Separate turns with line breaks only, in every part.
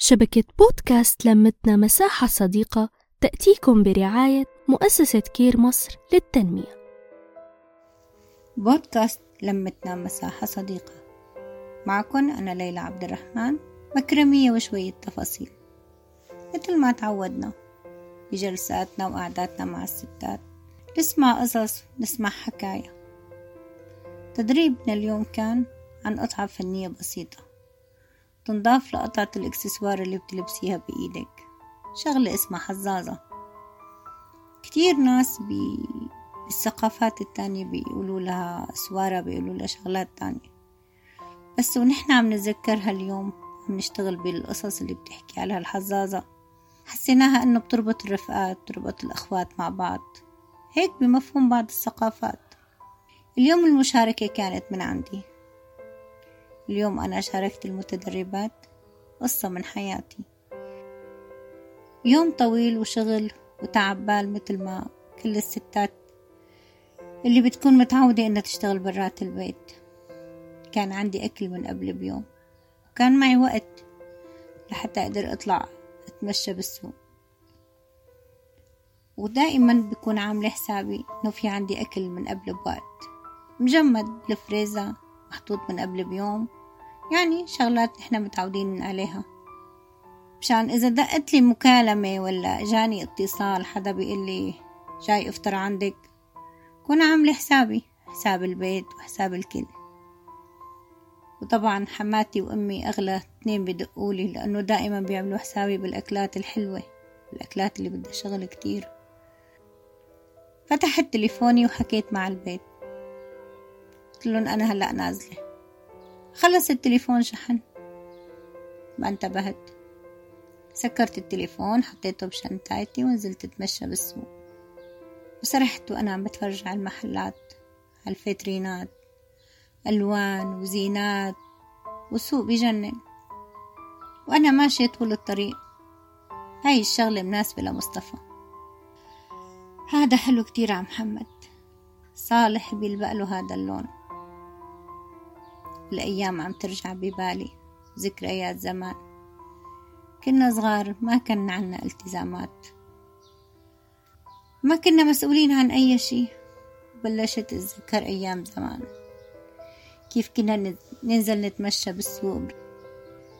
شبكة بودكاست لمتنا مساحة صديقة تأتيكم برعاية مؤسسة كير مصر للتنمية.
بودكاست لمتنا مساحة صديقة. معكم أنا ليلى عبد الرحمن. مكرمية وشوية تفاصيل. مثل ما تعودنا بجلساتنا وقعداتنا مع الستات نسمع قصص نسمع حكاية. تدريبنا اليوم كان عن قطعة فنية بسيطة. تنضاف لقطعة الإكسسوار اللي بتلبسيها بإيدك. شغلة اسمها حزازة. كتير ناس بي... بالثقافات التانية بيقولوا لها سوارة بيقولوا لها شغلات تانية. بس ونحن عم نتذكرها اليوم عم نشتغل بالقصص اللي بتحكي عليها الحزازة. حسيناها إنه بتربط الرفقات بتربط الأخوات مع بعض. هيك بمفهوم بعض الثقافات. اليوم المشاركة كانت من عندي. اليوم أنا شاركت المتدربات قصة من حياتي. يوم طويل وشغل وتعب بال مثل ما كل الستات اللي بتكون متعودة إنها تشتغل برات البيت. كان عندي أكل من قبل بيوم وكان معي وقت لحتى أقدر أطلع أتمشى بالسوق. ودائما بكون عاملة حسابي إنه في عندي أكل من قبل بوقت. مجمد الفريزة محطوط من قبل بيوم يعني شغلات إحنا متعودين عليها. مشان إذا دقت لي مكالمة ولا جاني اتصال حدا بيقول لي جاي إفطر عندك كون عاملة حسابي حساب البيت وحساب الكل. وطبعا حماتي وأمي أغلى اثنين بدقولي لأنه دائما بيعملوا حسابي بالأكلات الحلوة الأكلات اللي بدها شغل كتير. فتحت تليفوني وحكيت مع البيت. قلت لهم أنا هلأ نازلة. خلص التليفون شحن. ما انتبهت. سكرت التليفون حطيته بشنطتي ونزلت اتمشى بالسوق. وسرحت وأنا عم بتفرج على المحلات على الفيترينات ألوان وزينات وسوق بجنن. وأنا ماشية طول الطريق. هاي الشغلة مناسبة لمصطفى. هذا حلو كتير عم محمد. صالح بيلبق له هذا اللون. الأيام عم ترجع ببالي ذكريات زمان. كنا صغار ما كان عنا التزامات. ما كنا مسؤولين عن أي شي بلشت أتذكر أيام زمان. كيف كنا ننزل نتمشى بالسوق.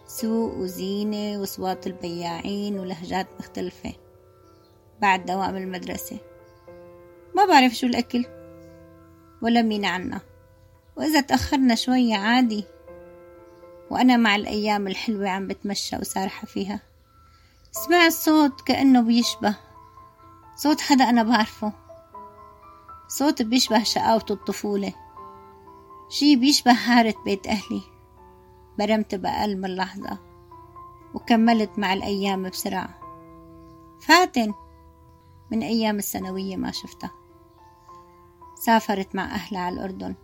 سوق وزينة وصوات البياعين ولهجات مختلفة. بعد دوام المدرسة. ما بعرف شو الأكل ولا مين عنا. وإذا تأخرنا شوية عادي. وأنا مع الأيام الحلوة عم بتمشى وسارحة فيها. سمعت صوت كأنه بيشبه. صوت حدا أنا بعرفه. صوت بيشبه شقاوة الطفولة. شي بيشبه حارة بيت أهلي. برمت بأقل من لحظة. وكملت مع الأيام بسرعة. فاتن. من أيام الثانوية ما شفتها. سافرت مع أهلها على الأردن.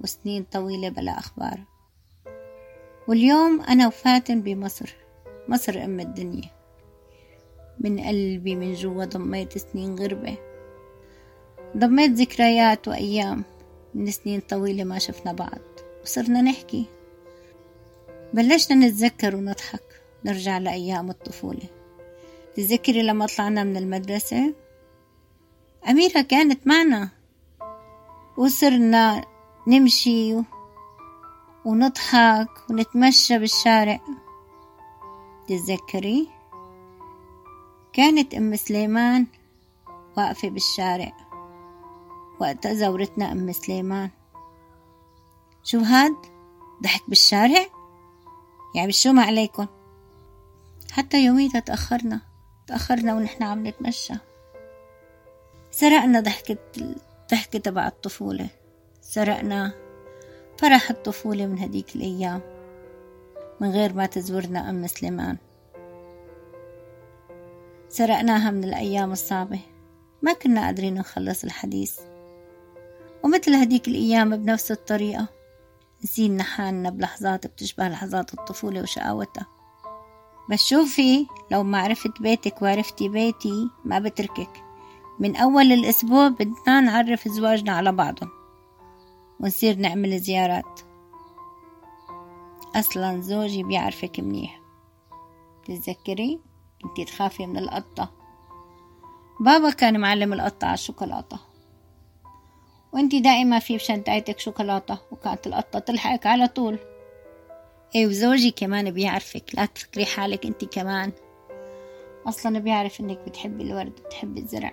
وسنين طويلة بلا أخبار. واليوم أنا وفاتن بمصر مصر أم الدنيا. من قلبي من جوا ضميت سنين غربة. ضميت ذكريات وأيام من سنين طويلة ما شفنا بعض. وصرنا نحكي. بلشنا نتذكر ونضحك نرجع لأيام الطفولة. تذكري لما طلعنا من المدرسة؟ أميرة كانت معنا. وصرنا نمشي ونضحك ونتمشى بالشارع. تتذكري؟ كانت أم سليمان واقفة بالشارع وقت زورتنا أم سليمان. شو هاد ضحك بالشارع؟ يعني شو ما عليكم حتى يوميتها تأخرنا تأخرنا ونحن عم نتمشى. سرقنا ضحكة ضحكة تبع الطفولة. سرقنا. فرح الطفولة من هديك الأيام من غير ما تزورنا أم سليمان. سرقناها من الأيام الصعبة ما كنا قادرين نخلص الحديث. ومثل هديك الأيام بنفس الطريقة نسينا حالنا بلحظات بتشبه لحظات الطفولة وشقاوتها. بس شوفي لو ما عرفت بيتك وعرفتي بيتي ما بتركك. من أول الأسبوع بدنا نعرف زواجنا على بعضهم. ونصير نعمل زيارات. أصلا زوجي بيعرفك منيح. تتذكري؟ كنتي تخافي من القطة. بابا كان معلم القطة على الشوكولاتة. وأنتي دائما في بشنطتك شوكولاتة وكانت القطة تلحقك على طول. إيه وزوجي كمان بيعرفك. لا تفكري حالك أنتي كمان. أصلا بيعرف إنك بتحبي الورد وبتحبي الزرع.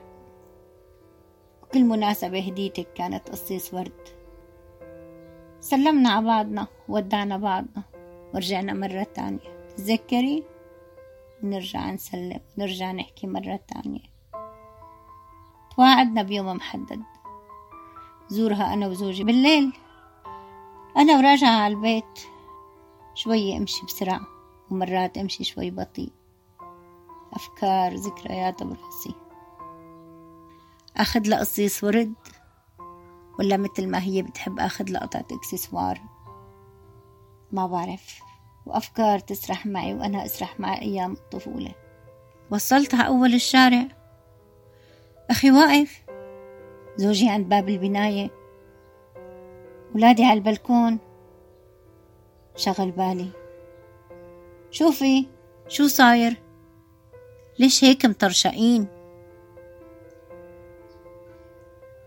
وكل مناسبة هديتك كانت قصيص ورد. سلمنا على بعضنا ودعنا بعضنا ورجعنا مرة تانية. تذكري نرجع نسلم نرجع نحكي مرة تانية. تواعدنا بيوم محدد. زورها أنا وزوجي. بالليل أنا وراجعة على البيت. شوية أمشي بسرعة ومرات أمشي شوي بطيء. أفكار ذكريات براسي. أخذ لها قصيص ورد. ولا مثل ما هي بتحب أخذ لها قطعة إكسسوار. ما بعرف. وأفكار تسرح معي وأنا أسرح مع أيام الطفولة. وصلت على أول الشارع. أخي واقف. زوجي عند باب البناية. ولادي على البلكون. شغل بالي. شوفي شو صاير؟ ليش هيك مطرشقين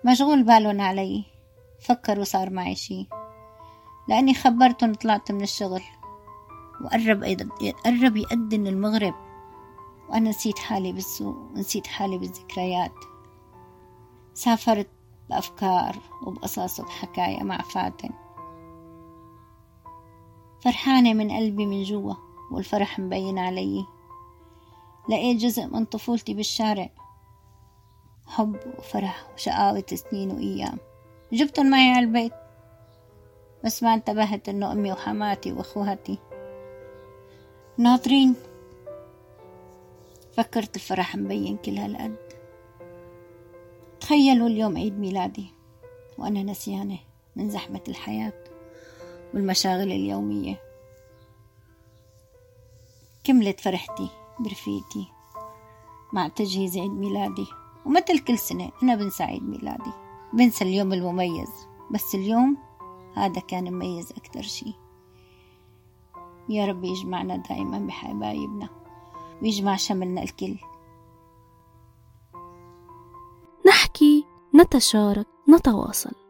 مشغول بالهم علي. فكروا صار معي شي. لأني خبرتهم طلعت من الشغل. وقرب قرب يأذن المغرب وأنا نسيت حالي بالسوق ونسيت حالي بالذكريات. سافرت بأفكار وبقصص وبحكايا مع فاتن. فرحانة من قلبي من جوا والفرح مبين علي. لقيت جزء من طفولتي بالشارع. حب وفرح وشقاوة سنين وأيام. جبتهم معي على البيت بس ما انتبهت إنه أمي وحماتي وأخواتي. ناطرين فكرت الفرح مبين كل هالقد. تخيلوا اليوم عيد ميلادي وأنا نسيانة من زحمة الحياة والمشاغل اليومية. كملت فرحتي برفيقتي مع تجهيز عيد ميلادي. ومثل كل سنة أنا بنسى عيد ميلادي بنسى اليوم المميز بس اليوم هذا كان مميز أكتر شي. يا رب يجمعنا دائما بحبايبنا ويجمع شملنا الكل.
نحكي نتشارك نتواصل.